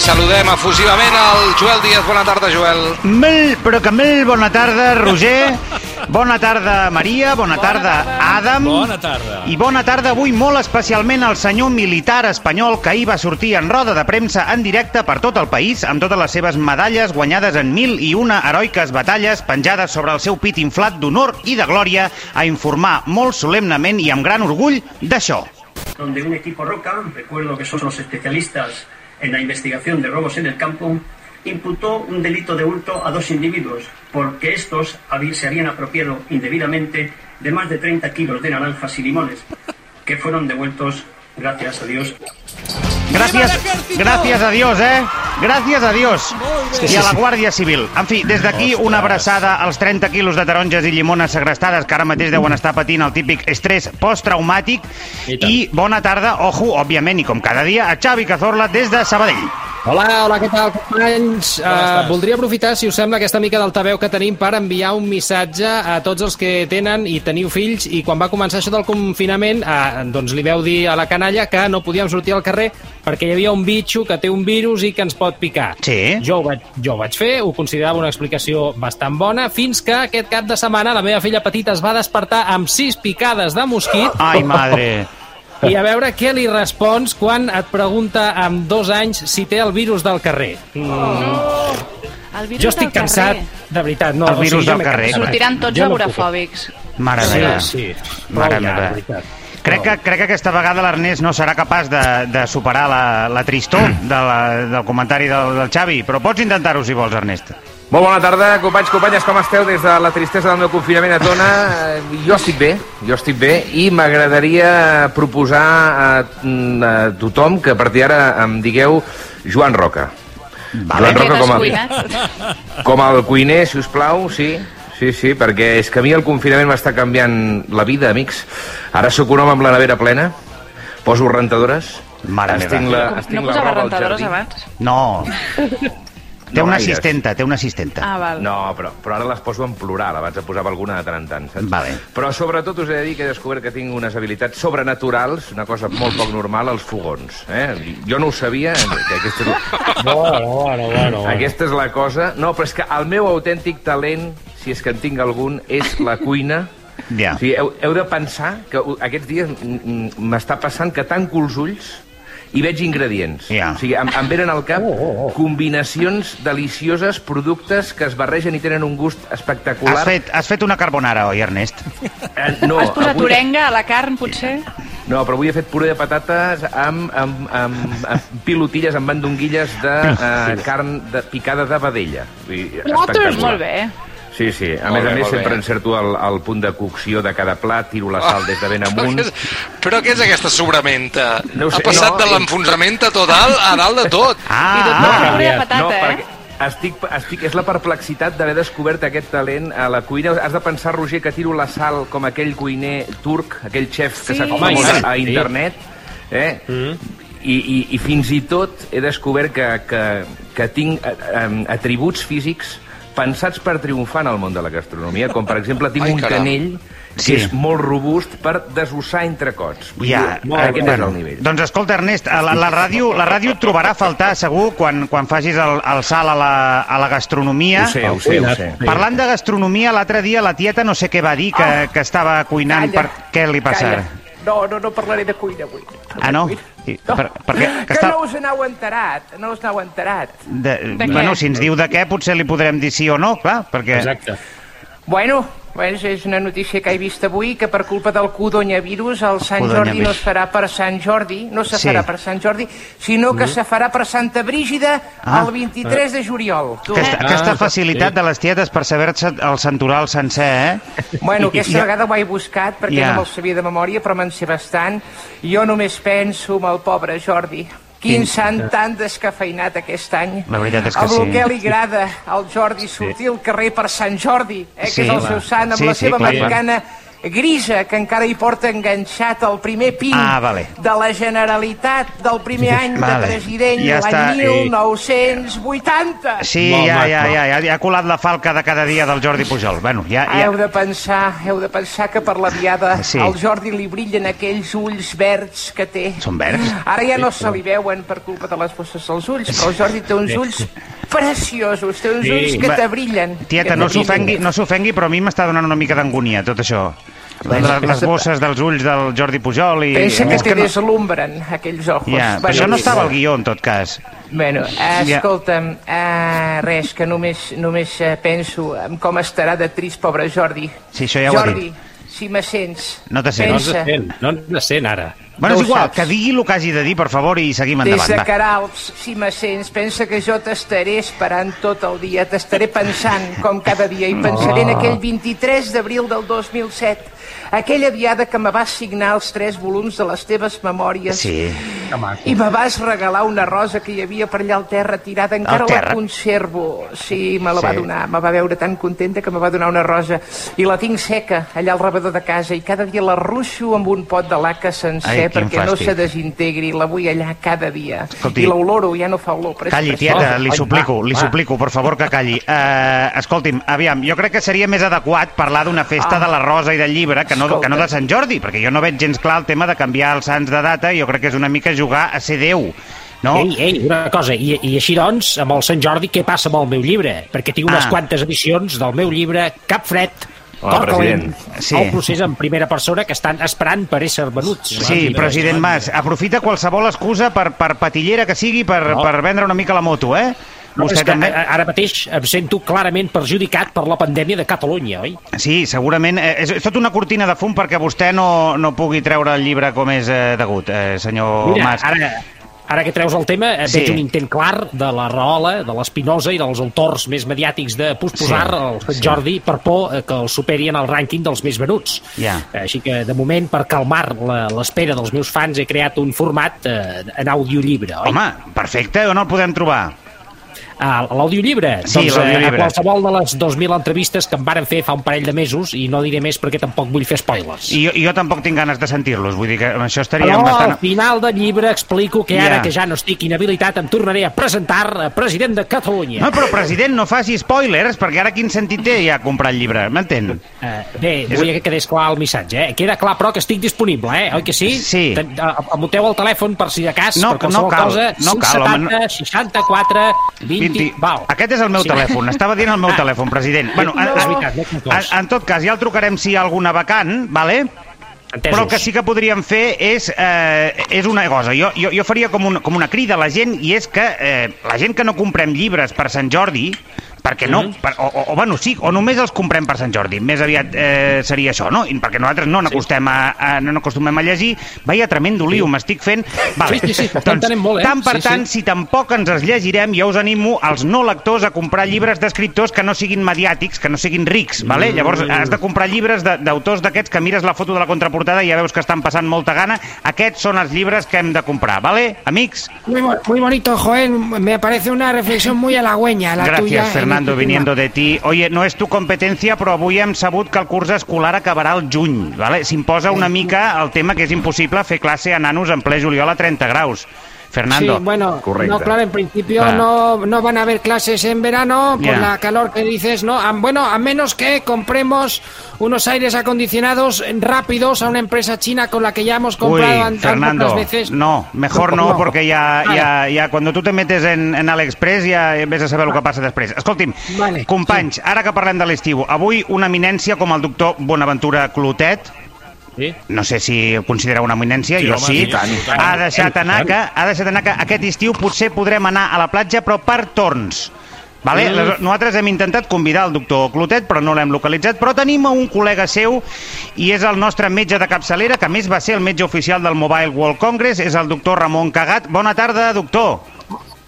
saludem efusivament al Joel Díaz. Bona tarda, Joel. Molt, però que molt bona tarda, Roger. Bona tarda, Maria. Bona, tarda, Adam. Bona tarda. I bona tarda avui molt especialment al senyor militar espanyol que ahir va sortir en roda de premsa en directe per tot el país amb totes les seves medalles guanyades en mil i una heroiques batalles penjades sobre el seu pit inflat d'honor i de glòria a informar molt solemnement i amb gran orgull d'això. donde un equipo Roca, recuerdo que son los especialistas en la investigación de robos en el campo, imputó un delito de hurto a dos individuos porque estos se habían apropiado indebidamente de más de 30 kilos de naranjas y limones que fueron devueltos, gracias a Dios, l'Ejército! gràcies a Dios, eh? Gràcies a Dios. I a la Guàrdia Civil. En fi, des d'aquí una abraçada als 30 quilos de taronges i llimones segrestades que ara mateix deuen estar patint el típic estrès posttraumàtic. I tant. I bona tarda, ojo, òbviament, i com cada dia, a Xavi Cazorla des de Sabadell. Hola, hola, què tal, companys? Uh, voldria aprofitar, si us sembla, aquesta mica d'altaveu que tenim per enviar un missatge a tots els que tenen i teniu fills i quan va començar això del confinament, uh, doncs li veu dir a la canalla que no podíem sortir al carrer perquè hi havia un bitxo que té un virus i que ens pot picar. Sí. Jo ho vaig, jo ho vaig fer, ho considerava una explicació bastant bona, fins que aquest cap de setmana la meva filla petita es va despertar amb sis picades de mosquit Ai, madre. i a veure què li respons quan et pregunta amb dos anys si té el virus del carrer. El virus Jo estic del cansat, carrer. de veritat. No, El virus jo del m'he carrer. Sortiran tots no agorafòbics. Mare Sí, meva. sí. Mare Prou ja, meva. veritat. Crec que, crec que aquesta vegada l'Ernest no serà capaç de, de superar la, la tristor de la, del comentari del, del Xavi, però pots intentar-ho si vols, Ernest. Molt bona tarda, companys, companyes, com esteu des de la tristesa del meu confinament a Tona? Eh, Jo estic bé, jo estic bé, i m'agradaria proposar a, a tothom que a partir d'ara em digueu Joan Roca. Joan Què Roca com a, com el cuiner, si us plau, sí. Sí, sí, perquè és que a mi el confinament m'està canviant la vida, amics. Ara sóc un home amb la nevera plena, poso rentadores, Mare meva. estinc la, No estinc la posava rentadores jardí. abans? No. Té No una gaires. assistenta, té una assistenta. Ah, val. No, però, però ara les poso en plural, abans en posava alguna de tant en tant, saps? Vale. Però sobretot us he de dir que he descobert que tinc unes habilitats sobrenaturals, una cosa molt poc normal, als fogons. Eh? Jo no ho sabia, que aquesta és, Bueno, bueno, bueno. aquesta és la cosa... No, però és que el meu autèntic talent, si és que en tinc algun, és la cuina. Ja. O sigui, heu, heu de pensar que aquests dies m'està passant que tanco els ulls i veig ingredients. Ja. O sigui, em, em venen al cap combinacions delicioses, productes que es barregen i tenen un gust espectacular. Has fet, has fet una carbonara, oi, Ernest? Eh, no, Has posat avui, orenga a la carn, potser? no, però avui he fet puré de patates amb, amb, amb, amb pilotilles, amb bandonguilles de eh, carn de, picada de vedella. Espectacular. Molt bé. Sí, sí. A Molt més a bé, més, molt sempre bé. encerto el, el punt de cocció de cada plat, tiro la sal des de ben Però amunt. què és, però què és aquesta sobramenta? No sé, ha passat no, de l'enfonsament total a dalt de tot. I tot Ah, per ah, de patata, no, eh? perquè estic, estic, és la perplexitat d'haver descobert aquest talent a la cuina. Has de pensar, Roger, que tiro la sal com aquell cuiner turc, aquell xef que Sí. i famós tant, a sí. internet. Eh? I, i, I fins i tot he descobert que, que, que tinc eh, eh, atributs físics pensats per triomfar en el món de la gastronomia, com per exemple tinc Ai, un caram. canell que Sí. és molt robust per desossar entrecots. Vull Ja, dir, aquest és bueno, el nivell. doncs escolta, Ernest, a la, la, ràdio, la ràdio et trobarà a faltar segur quan, quan facis el, el salt a la, a la gastronomia. Ho sé, ho sé, ho sé. Parlant de gastronomia, l'altre dia la tieta no sé què va dir, que, que estava cuinant. Calla. Per... Què li passa? Calla. No, no, no parlaré de cuina avui. Ah, no? I, No, per, per què? que, Que està... no us n'heu enterat, no us n'heu enterat. De, De què? bueno, si ens diu de què, potser li podrem dir sí o no, clar, perquè... Exacte. Bueno, pues és una notícia que he vist avui, que per culpa del codonyavirus el Sant Jordi no es farà per Sant Jordi, no se Sí. farà per Sant Jordi, sinó que se farà per Santa Brígida Ah. el 23 de juliol. Tu. Aquesta, Ah, aquesta sí. facilitat de les tietes per saber-se el santoral sencer, eh? Bueno, aquesta Ja. vegada ho he buscat perquè Ja. no me'l sabia de memòria, però me'n sé bastant. Jo només penso en el pobre Jordi. Quin sant tan descafeinat aquest any. La veritat és que el sí. que li agrada al Jordi sortir al carrer per Sant Jordi, eh, Sí, que és el clar. seu sant, amb Sí, la sí, seva clar, clar. americana grisa, que encara hi porta enganxat el primer pin Ah, vale. de la Generalitat del primer any Vale. de president Ja l'any 1980. Sí, Molt ja, ja, ja, ja, ja ha colat la falca de cada dia del Jordi Pujol. Bueno, ja, ja... Heu de pensar, heu de pensar que per la diada Sí. al Jordi li brillen aquells ulls verds que té. Són verds? Ara ja no se li veuen per culpa de les bosses dels ulls, però el Jordi té uns ulls preciosos, té uns Sí. ulls que te brillen. Tieta, no s'ofengui, no s'ofengui, però a mi m'està donant una mica d'angonia, tot això. Les, les bosses dels ulls del Jordi Pujol i... Pensa que te deslumbren aquells ojos. Ja, però això no estava al guió, en tot cas. Bueno, eh, escolta'm, eh, res, que només, només eh, penso en com estarà de trist, pobre Jordi. Sí, això ja ho ha Jordi, dit. Si me sents, No te sent. No ens pensa, sent, no ens sent ara. Bueno, No és igual, saps. que digui el que hagi de dir, per favor, i seguim Des endavant. de va. Caralps, si me sents, pensa que jo t'estaré esperant tot el dia, t'estaré pensant com cada dia i pensaré en aquell 23 d'abril del 2007, aquella diada que me vas signar els tres volums de les teves memòries Sí. I me vas regalar una rosa que hi havia per allà al terra tirada, encara terra? la conservo. Sí, me la Sí. va donar, me va veure tan contenta que me va donar una rosa i la tinc seca allà al rebedor de casa i cada dia la ruixo amb un pot de laca sencer Ai, perquè no fàstic. se desintegri, la vull allà cada dia. Escolti. I l'oloro ja no fa olor. Però Calli, tieta, li suplico, li va. suplico, per favor, que calli. Uh, escolti'm, aviam, jo crec que seria més adequat parlar d'una festa de la Rosa i del llibre que no, Escolta. que no de Sant Jordi, perquè jo no veig gens clar el tema de canviar els sants de data, jo crec que és una mica jugar a ser Déu. No? Ei, ei, una cosa, i, i així doncs, amb el Sant Jordi, què passa amb el meu llibre? Perquè tinc unes Ah. quantes edicions del meu llibre Cap Fred, Hola, Cor calent. Sí. el procés en primera persona que estan esperant per ésser venuts. Sí, president Mas, aprofita qualsevol excusa per, per patillera que sigui per, No. per vendre una mica la moto, eh? Vostè també? Ara mateix em sento clarament perjudicat per la pandèmia de Catalunya, oi? Sí, segurament. Eh, És, és tot una cortina de fum perquè vostè no, no pugui treure el llibre com és eh, degut, eh, senyor Mira, Mas. ara, ara que treus el tema, eh, Sí. veig un intent clar de la Rahola, de l'Espinosa i dels autors més mediàtics de posposar Sí, el Sant sí. Jordi per por eh, que el superi en el rànquing dels més venuts. Ja. Eh, Així que, de moment, per calmar l'espera dels meus fans, he creat un format eh, en audiollibre, oi? Home, perfecte, on el podem trobar? Ah, L'audiollibre? Sí, doncs, eh, l'audiollibre. A qualsevol de les 2.000 entrevistes que em varen fer fa un parell de mesos, i no diré més perquè tampoc vull fer spoilers. I jo, jo tampoc tinc ganes de sentir-los, vull dir que amb això estaríem Però bastant... al final del llibre explico que ara que ja no estic inhabilitat em tornaré a presentar a president de Catalunya. No, però president, no faci spoilers, perquè ara quin sentit té ja comprar el llibre, m'entén? Eh, bé, volia que quedés clar el missatge, eh? Queda clar, però, que estic disponible, eh? Oi que sí? Sí. Ten- eh, el telèfon per si de cas, No, per qualsevol no cal, cosa. no cal, 170, home, 64, 20... Val. Aquest és el meu Sí. telèfon, estava dient el meu Ah. telèfon, president. Bueno, No, en, en, en tot cas, ja el trucarem si hi ha alguna vacant, vale? Entesos. Però el que sí que podríem fer és, eh, és una cosa. Jo, jo, jo faria com, un, com una crida a la gent, i és que eh, la gent que no comprem llibres per Sant Jordi, perquè no, Mhm. per, o, o, o, bueno, sí, o només els comprem per Sant Jordi, més aviat eh, seria això, no? I perquè nosaltres no n'acostem a, a, no n'acostumem a llegir, veia tremendo lío, m'estic fent... Vale. Sí, sí, sí, entenem molt, eh? Tant per Sí, tant, sí. si tampoc ens els llegirem, jo us animo als no lectors a comprar llibres d'escriptors que no siguin mediàtics, que no siguin rics, vale? Llavors has de comprar llibres d'autors d'aquests que mires la foto de la contraportada i ja veus que estan passant molta gana. Aquests són els llibres que hem de comprar, vale? Amics? Muy, muy bonito, Joel. Me parece una reflexión muy halagüeña la tuya. Gracias, en Fernando, viniendo de ti. Oye, no és tu competència, però avui hem sabut que el curs escolar acabarà al juny, vale? S'imposa una mica el tema que és impossible fer classe a nanos en ple juliol a 30 graus. Fernando. Sí, bueno, no, claro, en principio no, no van a haber clases en verano por la calor que dices, ¿no? A- bueno, a menos que compremos unos aires acondicionados rápidos a una empresa china con la que ya hemos Uy, comprado tan Fernando, veces. no, mejor no, No. porque ya, Vale. ya, ya cuando tú te metes en, en AliExpress ja ves a saber el que passa després. Escolti'm, Vale, companys, ara que parlem de l'estiu, avui una eminència com el doctor Bonaventura Clotet, Sí? no sé si el considera una eminència, Sí, jo home, sí, i tant, i tant. ha deixat anar que, ha deixat anar que aquest estiu potser podrem anar a la platja, però per torns. Vale? Mm. Nosaltres hem intentat convidar el doctor Clotet, però no l'hem localitzat, però tenim a un col·lega seu i és el nostre metge de capçalera, que a més va ser el metge oficial del Mobile World Congress, és el doctor Ramon Cagat. Bona tarda, doctor.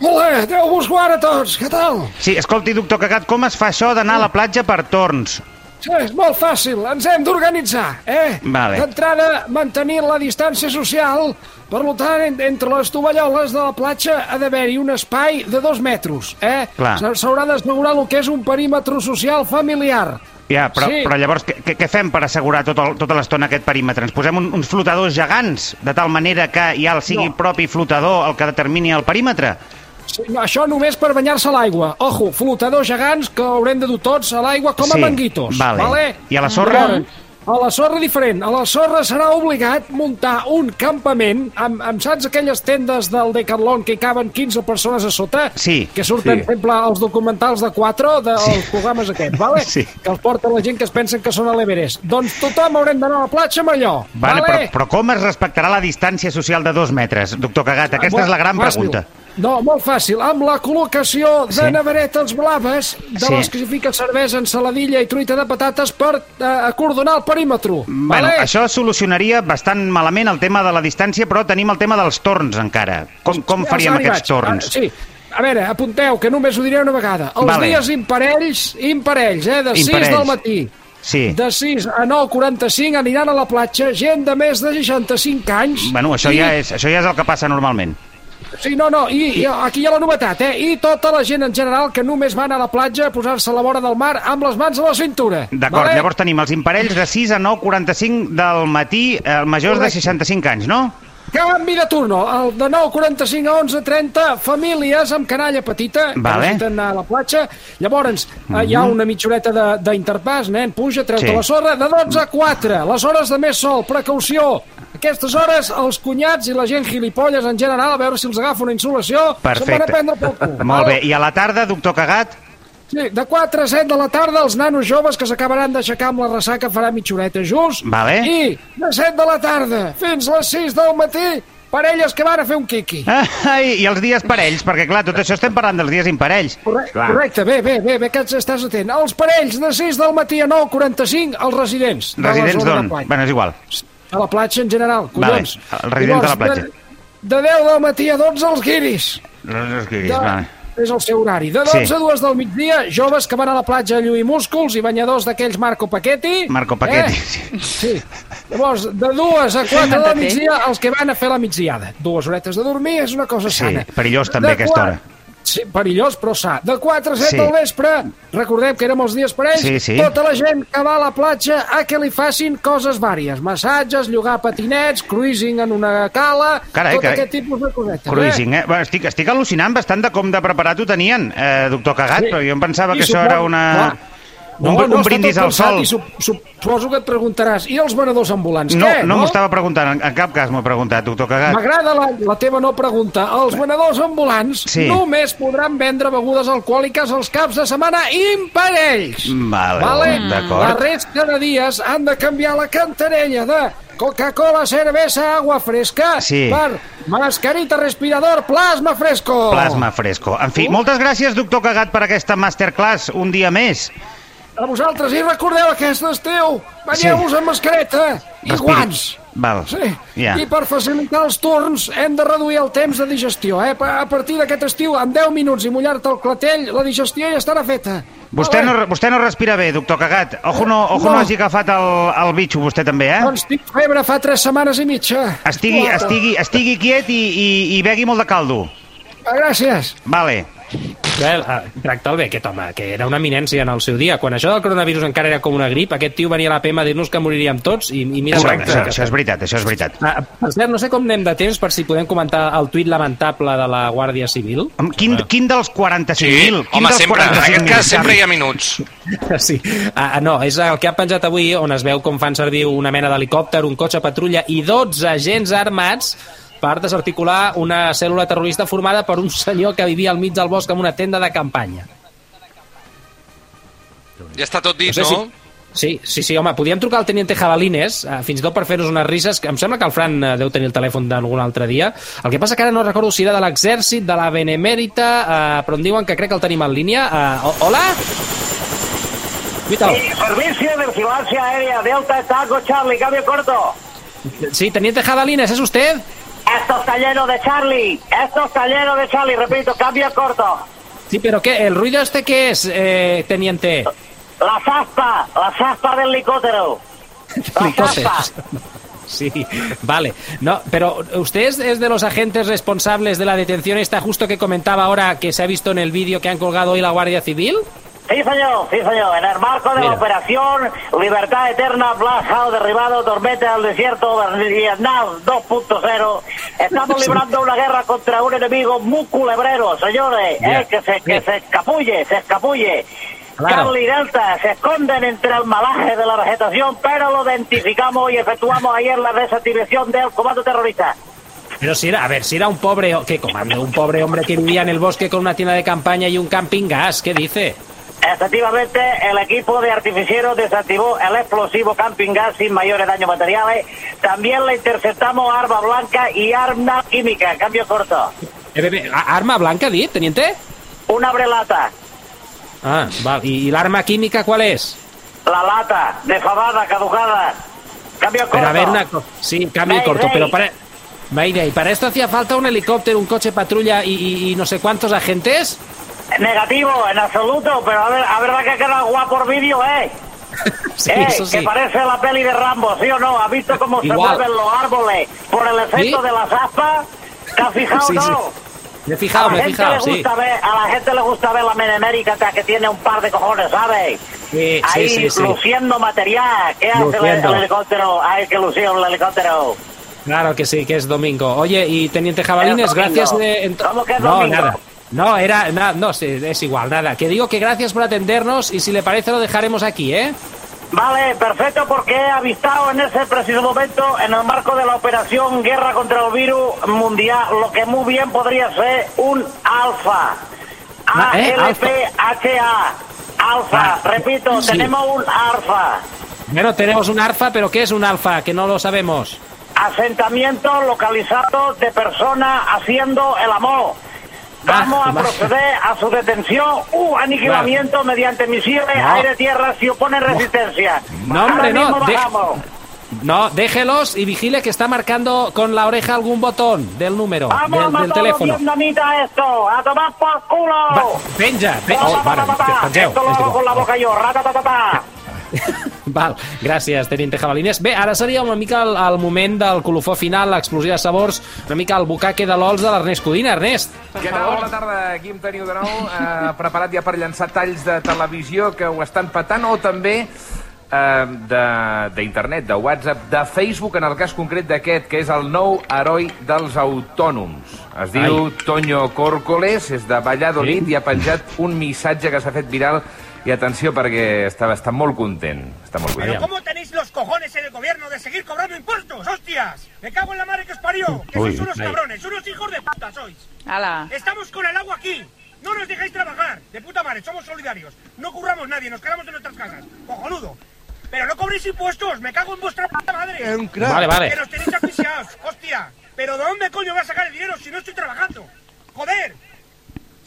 Hola, Déu-vos guard a tots, què tal? Sí, escolti, doctor Cagat, com es fa això d'anar a la platja per torns? Sí, és molt fàcil, ens hem d'organitzar, eh? Vale. D'entrada, mantenir la distància social, per tant, en- entre les tovalloles de la platja ha d'haver-hi un espai de dos metres, eh? S'haurà d'assegurar el que és un perímetre social familiar. Ja, però, Sí. però llavors què, què- què fem per assegurar tot el, tota l'estona aquest perímetre? Ens posem un, uns flotadors gegants, de tal manera que ja el sigui No. propi flotador el que determini el perímetre? Sí, no, això només per banyar-se a l'aigua. Ojo, flotadors gegants que haurem de dur tots a l'aigua com a Sí, manguitos. vale. I a la sorra? A la sorra diferent. A la sorra serà obligat muntar un campament amb, amb saps, aquelles tendes del Decathlon que hi caben 15 persones a sota? Sí, Que surten, sí. sí. sempre, els documentals de 4 dels Sí. programes aquests, vale? Sí. Que els porta la gent que es pensen que són a l'Everest. Doncs tothom haurem d'anar a la platja amb allò. Vale, vale? però, però com es respectarà la distància social de dos metres, doctor Cagat? Aquesta és la gran Fàcil. pregunta. No, molt fàcil. Amb la col·locació de Sí. neveretes blaves, de Sí. les que s'hi fica cervesa, ensaladilla i truita de patates per eh, acordonar el perímetre. Bueno, vale? això solucionaria bastant malament el tema de la distància, però tenim el tema dels torns encara. Com, com faríem s'ha aquests arribat. torns? Ah, sí. A veure, apunteu, que només ho diré una vegada. Els Vale. dies imparells, imparells, eh, de 6 Imparells. del matí. Sí. De 6 a 9.45 aniran a la platja gent de més de 65 anys. Bueno, això i- ja, és, això ja és el que passa normalment. Sí, no, no, i, i aquí hi ha la novetat, eh? I tota la gent en general que només van a la platja a posar-se a la vora del mar amb les mans a la cintura. D'acord, vale? llavors tenim els imparells de 6 a 9.45 del matí, eh, majors de Correcte. 65 anys, no? Canvi de turno, el de 9.45 a 11.30, famílies amb canalla petita, Vale. Que necessiten anar a la platja. Llavors, eh, hi ha una mitja horeta de- d'interpàs, nen, puja, treu-te Sí. la sorra, de 12 a 4, les hores de més sol, precaució. Aquestes hores, els cunyats i la gent gilipolles en general, a veure si els agafa una insolació, se'n van a prendre pel cul. Molt bé, i a la tarda, doctor Cagat? Sí, de 4 a 7 de la tarda, els nanos joves que s'acabaran d'aixecar amb la ressaca farà mitja horeta just. Vale. I de 7 de la tarda fins les 6 del matí, parelles que van a fer un quiqui. Ai, I els dies parells, perquè clar, tot això estem parlant dels dies imparells. Correcte, Clar. correcte, bé, bé, bé, bé que ets- estàs atent. Els parells de 6 del matí a 9.45, els residents. Residents d'on? Bueno, és igual. A la platja en general, collons. Vale, els residents de la platja. De, de 10 del matí a 12 els guiris. No, no escriguis, De, vale. És el seu horari. De 12 Sí. a 2 del migdia, joves que van a la platja a lluir músculs i banyadors d'aquells Marco Paquetti. Marco Paquetti, Eh? sí. Sí. Llavors, de 2 a 4 del migdia, els que van a fer la migdiada. Dues horetes de dormir és una cosa Sí, sana. perillós també De aquesta qua- hora. Sí, perillós, però sa. De 4 a 7 Sí. del vespre, recordem que érem els dies per ells, Sí, sí. tota la gent que va a la platja a que li facin coses vàries. Massatges, llogar patinets, cruising en una cala, Carai, tot carai. aquest tipus de cosetes. Cruising, eh? Bueno, estic, estic al·lucinant bastant de com de preparat ho tenien, eh, doctor Cagat, Sí. però jo em pensava I que això era una... Clar. Un, No, no, un brindis al sol. I sup suposo que et preguntaràs, i els venedors ambulants, No, què? no m'ho estava preguntant, en, en cap cas m'ho he preguntat, doctor Cagat. M'agrada la, la teva no pregunta. Els venedors ambulants Sí. només podran vendre begudes alcohòliques els caps de setmana imparells. Vale, d'acord. La resta de dies han de canviar la cantarella de Coca-Cola, cervesa, agua fresca Sí. per mascarita, respirador, plasma fresco. Plasma fresco. En fi, moltes gràcies, doctor Cagat, per aquesta masterclass un dia més. A vosaltres, i recordeu aquest estiu, banyeu-vos amb mascareta i Respiri. guants. Val. Sí, Ja. i per facilitar els torns hem de reduir el temps de digestió. Eh? A partir d'aquest estiu, en 10 minuts i mullar-te el clatell, la digestió ja estarà feta. Vostè no, vostè no respira bé, doctor Cagat. Ojo no, ojo no, No. hagi agafat el, el bitxo, vostè també, eh? Doncs tinc febre fa 3 setmanes i mitja. Estigui, estigui, estigui quiet i, i, i begui molt de caldo. Gràcies. Vale. Bé, eh, tracta'l bé, aquest home, que era una eminència en el seu dia. Quan això del coronavirus encara era com una grip, aquest tio venia a la PM a dir-nos que moriríem tots i, i mira... Com- això, això és veritat, això és veritat. Ah, per cert, no sé com anem de temps per si podem comentar el tuit lamentable de la Guàrdia Civil. Amb Quin, quin dels 45.000? Sí, quin home, dels sempre, en 45.000, aquest cas sempre hi ha minuts. Sí. Ah, no, és el que ha penjat avui, on es veu com fan servir una mena d'helicòpter, un cotxe patrulla i 12 agents armats per desarticular una cèl·lula terrorista formada per un senyor que vivia al mig del bosc amb una tenda de campanya. Ja està tot dit, No sé no? Sí, sí, sí, home, podíem trucar al teniente Jabalines, eh, fins i tot per fer-nos unes risses, que em sembla que el Fran eh, deu tenir el telèfon d'algun altre dia. El que passa que ara no recordo si era de l'exèrcit, de la Benemèrita, eh, però em diuen que crec que el tenim en línia. Eh, ho- hola? Cuítalo. Servicio de vigilancia aérea Delta Taco Charlie, cambio corto. Sí, teniente Jabalines, ¿es usted? Esto está lleno de Charlie. Esto está lleno de Charlie. Repito, cambio corto. Sí, pero ¿qué? ¿El ruido este qué es, eh, teniente? La zaspa, la zaspa del helicóptero. La zaspa. Sí, vale. No, pero ¿usted es, es de los agentes responsables de la detención esta justo que comentaba ahora que se ha visto en el vídeo que han colgado hoy la Guardia Civil? Sí, señor, sí, señor. En el marco de la operación Libertad Eterna, Black derribado, Tormenta del Desierto, Vietnam 2.0, estamos librando una guerra contra un enemigo muy culebrero, señores, eh, que, se, que se escapulle, se escapulle. Claro. Charlie y Delta se esconden entre el malaje de la vegetación, pero lo identificamos y efectuamos ayer la desactivación del comando terrorista. Pero si era, a ver, si era un pobre, ¿qué comando? Un pobre hombre que vivía en el bosque con una tienda de campaña y un camping gas, ¿qué dice? Efectivamente, el equipo de artificieros desactivó el explosivo camping gas sin mayores daños materiales. También le interceptamos arma blanca y arma química. Cambio corto. Eh, arma blanca, dit, teniente? Una brelata. Ah, val. ¿Y, y la arma química cuál es? La lata, defabada, caducada. Cambio corto. Pero a ver, una Sí, cambio corto, pero para... Mayday, ¿para esto hacía falta un helicóptero, un coche patrulla y, y- y no sé cuántos agentes? Negativo, en absoluto, pero a ver, a verdad que queda guapo el vídeo, ¿eh? Sí, Eh, eso sí. Que parece la peli de Rambo, ¿sí o no? ¿Ha visto cómo se mueven los árboles por el efecto ¿Sí? de las aspas? ¿Te has fijado, Sí, no? Me he fijado, a la me he gente fijado, le sí. gusta ver, a la gente le gusta ver la menemérica que tiene un par de cojones, ¿sabes? Sí, Ahí sí, sí, luciendo material. ¿Qué hace el, helicóptero? Hay que lucir el helicóptero. Claro que sí, que es domingo. Oye, y Teniente Jabalines, gracias de... ¿Cómo que es no, domingo? nada. No, era... na- no, sí, es igual, nada. Que digo que gracias por atendernos y si le parece lo dejaremos aquí, ¿eh? Vale, perfecto, porque he avistado en ese preciso momento, en el marco de la operación Guerra contra el Virus Mundial, lo que muy bien podría ser un alfa. ¿eh? A-L-P-H-A. Alfa, Ah, repito, sí. tenemos un alfa. Bueno, tenemos un alfa, pero ¿qué es un alfa? Que no lo sabemos. Asentamiento localizado de personas haciendo el amor. Vamos a proceder a su detención u aniquilamiento mediante misiles aire-tierra si oponen resistencia. No, hombre, no. No, déjelos y vigile que está marcando con la oreja algún botón del número, Vamos a del, del matar los teléfono. vietnamitas esto, a tomar por culo. Va, oh, vale, pengeu, Esto lo hago con la boca yo. Val, gràcies, Teniente Jabalines. Bé, ara seria una mica el, el moment del colofó final, l'explosió de sabors, una mica el bucaque de l'ols de l'Ernest Codina. Ernest, Què tal? Bona tarda, Quim, teniu de nou eh, preparat ja per llançar talls de televisió que ho estan patant o també eh, de- d'internet, de, de WhatsApp, de Facebook, en el cas concret d'aquest, que és el nou heroi dels autònoms. Es diu Ai. Toño Córcoles, és de Valladolid Sí. i ha penjat un missatge que s'ha fet viral i atenció perquè està, està molt content. Està molt content. Aviam. ¿Cómo tenéis los cojones en el gobierno de seguir cobrando impuestos, hostias? Me cago en la madre que os parió. Que sois unos cabrones, unos hijos de puta sois. Ala. Estamos con el agua aquí. No nos dejáis trabajar. De puta madre, somos solidarios. No curramos nadie, nos quedamos en nuestras casas. Cojonudo. Pero no cobréis impuestos, me cago en vuestra puta madre. vale, vale. Que nos tenéis asfixiados, hostia. Pero ¿de dónde coño voy a sacar el dinero si no estoy trabajando? Joder.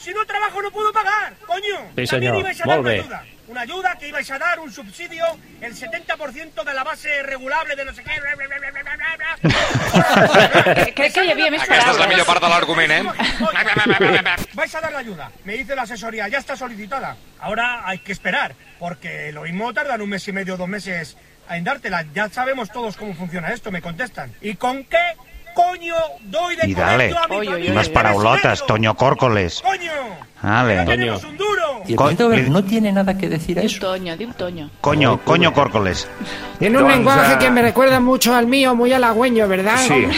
Si no trabajo no puedo pagar, coño. Sí, También ibais a dar una ayuda. Una ayuda que ibais a dar, un subsidio, el 70% de la base regulable de no sé qué. Crec que hi havia més Aquesta és la millor part de l'argument, eh? Vais a dar la ayuda. Me dice la asesoría, ya está solicitada. Ahora hay que esperar, porque lo mismo tardan un mes y medio, dos meses en dártela. Ya sabemos todos cómo funciona esto, me contestan. ¿Y con qué coño doy de Y comer dale. yo a mi Oy? Unas paraulotas? Toño Córcoles. ¡Coño! No tenemos un duro! Y el no tiene nada que decir a eso. Toño, diu Toño. Coño, coño Córcoles. Tiene un lenguaje que me recuerda mucho al mío, muy halagüeño, ¿verdad? Sí.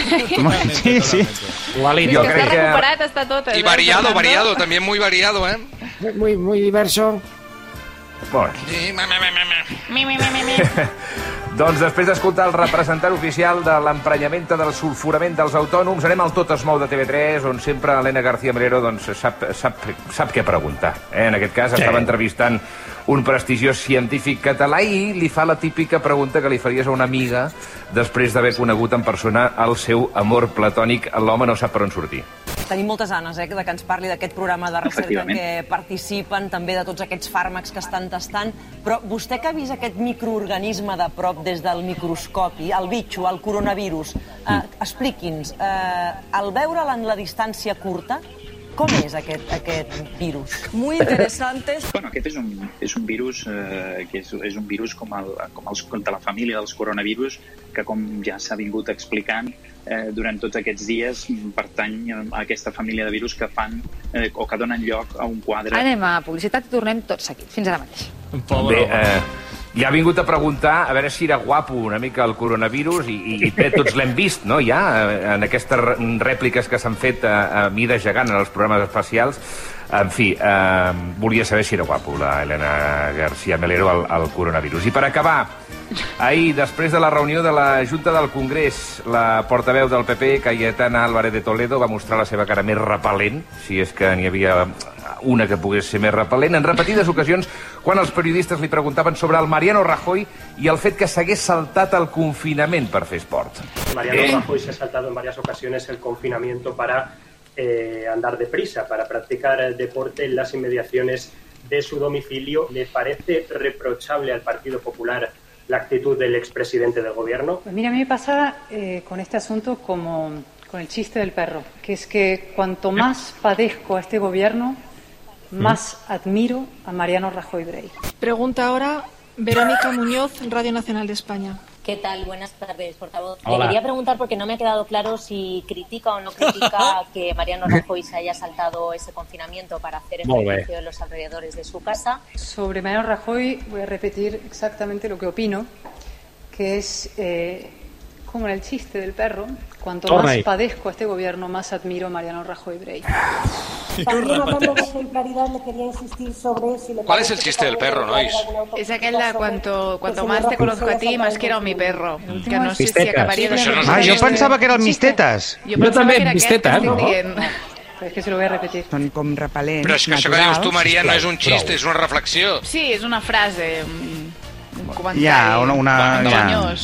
Sí, sí. És Jo que. Y variado, variado, también muy variado, ¿eh? Muy, muy diverso. Molt Doncs després d'escoltar el representant oficial de l'emprenyament del sulfurament dels autònoms, anem al Tot es mou de TV3, on sempre Helena García Melero doncs, sap, sap, sap què preguntar. Eh? En aquest cas, sí. estava entrevistant un prestigiós científic català i li fa la típica pregunta que li faries a una amiga després d'haver conegut en persona el seu amor platònic. L'home no sap per on sortir. Tenim moltes ganes eh, de que ens parli d'aquest programa de recerca en què participen, també de tots aquests fàrmacs que estan tastant, però vostè que ha vist aquest microorganisme de prop des del microscopi, el bitxo, el coronavirus, eh, expliqui'ns, eh, al veure'l en la distància curta, Com és aquest, aquest virus? Muy interesantes. Bueno, aquest és un, és un virus eh, que és, és un virus com, el, com els, de la família dels coronavirus que, com ja s'ha vingut explicant, eh, durant tots aquests dies pertany a aquesta família de virus que fan eh, o que donen lloc a un quadre. Anem a publicitat i tornem tot seguit. Fins ara mateix. Bé, eh, ja ha vingut a preguntar a veure si era guapo una mica el coronavirus i, i, i tots l'hem vist, no?, ja, en aquestes rèpliques que s'han fet a, a mida gegant en els programes espacials. En fi, eh, volia saber si era guapo la Helena García Melero al, al coronavirus. I per acabar, ahir, després de la reunió de la Junta del Congrés, la portaveu del PP, Cayetana Álvarez de Toledo, va mostrar la seva cara més repel·lent, si és que n'hi havia una que pogués ser més repel·lent, en repetides ocasions, quan els periodistes li preguntaven sobre el Mariano Rajoy i el fet que s'hagués saltat el confinament per fer esport. Mariano Eh? Rajoy se ha saltado en varias ocasiones el confinamiento para eh, andar deprisa, para practicar el deporte en las inmediaciones de su domicilio. ¿Le parece reprochable al Partido Popular la actitud del expresidente del gobierno? Pues mira, a mí me pasa eh, con este asunto como con el chiste del perro, que es que cuanto más padezco a este gobierno, más admiro a Mariano Rajoy Brey. Pregunta ahora Verónica Muñoz, Radio Nacional de España. ¿Qué tal? Buenas tardes, portavoz. Hola. Le quería preguntar porque no me ha quedado claro si critica o no critica que Mariano Rajoy se haya saltado ese confinamiento para hacer ejercicio en los alrededores de su casa. Sobre Mariano Rajoy voy a repetir exactamente lo que opino, que es eh, como en el chiste del perro, cuanto más ahí. padezco a este gobierno, más admiro a Mariano Rajoy Brey. También hablando de ejemplaridad, le quería insistir sobre si le ¿Cuál es el chiste del perro, nois? Es aquel de cuanto, cuanto más te conozco a ti, más quiero a mi perro. Que no sé si acabaría de és Ah, jo chiste. pensava que era el Mistetes. Jo pensava que era aquest que estic no? Pero es que se lo voy a repetir. Són com repel·lents, Però és que això que dius tu, Maria, no és un xiste, és una reflexió. Sí, és una frase, un, un comentari. Ja, una... una ja.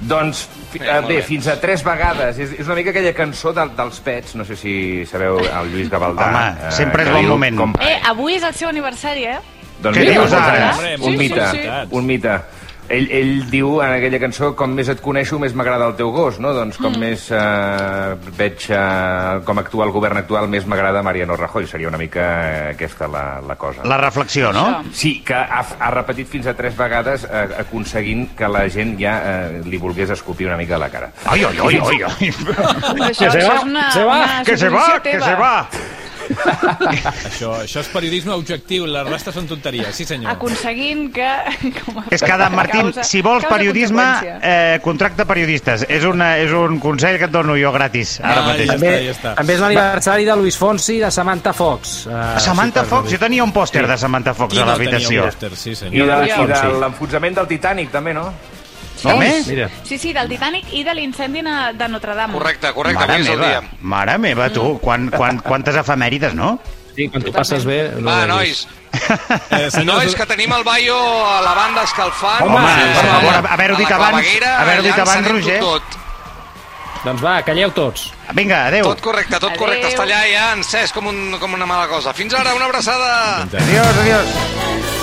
Doncs, fi- Bé, eh, bé, bé. fins a tres vegades. És, és una mica aquella cançó del, dels Pets, no sé si sabeu el Lluís Gavaldà. Home, sempre és bon diu moment. Com, Eh, avui és el seu aniversari, eh? doncs Què dius ara? Sí, Un sí, mite, sí. un mite. Ell, ell diu en aquella cançó com més et coneixo, més m'agrada el teu gos, no? Doncs com Mm. més eh, veig eh, com actua el govern actual, més m'agrada Mariano Rajoy. Seria una mica eh, aquesta la, la cosa. La reflexió, no? Sí, que ha, ha repetit fins a tres vegades eh, aconseguint que la gent ja eh, li volgués escopir una mica a la cara. Ai, ai, ai, ai, ai. Però això, això és una, se va, una que se va, que se va. Això, això és periodisme objectiu, la resta són tonteries, sí senyor. Aconseguint que... Com a És que, Adam Martín, causa- si vols periodisme, eh, contracta periodistes. És, una, és un consell que et dono jo gratis, ara mateix. també, també és l'aniversari de Luis Fonsi i de Samantha Fox. Uh, Samantha Fox, jo tenia un pòster de Samantha Fox Qui a l'habitació. Sí, I de, i de l'enfonsament del Titanic, també, no? Home, Mira. Sí, sí, del Titanic i de l'incendi de Notre Dame. Correcte, correcte, Mare avui és el meva, dia. mare meva, tu, quan, quan, quantes efemèrides, no? Sí, quan t'ho passes bé... No Va, nois. Eh, senyors, Nois, que tenim el Baio a la banda escalfant. Home, Sí, per sí. favor, haver-ho A dit abans, haver-ho dit abans, Roger. Tot. Doncs va, calleu tots. Vinga, adeu. tot correcte, tot correcte. Adéu. Està allà ja encès com, un, com una mala cosa. Fins ara, una abraçada. Adiós, adiós.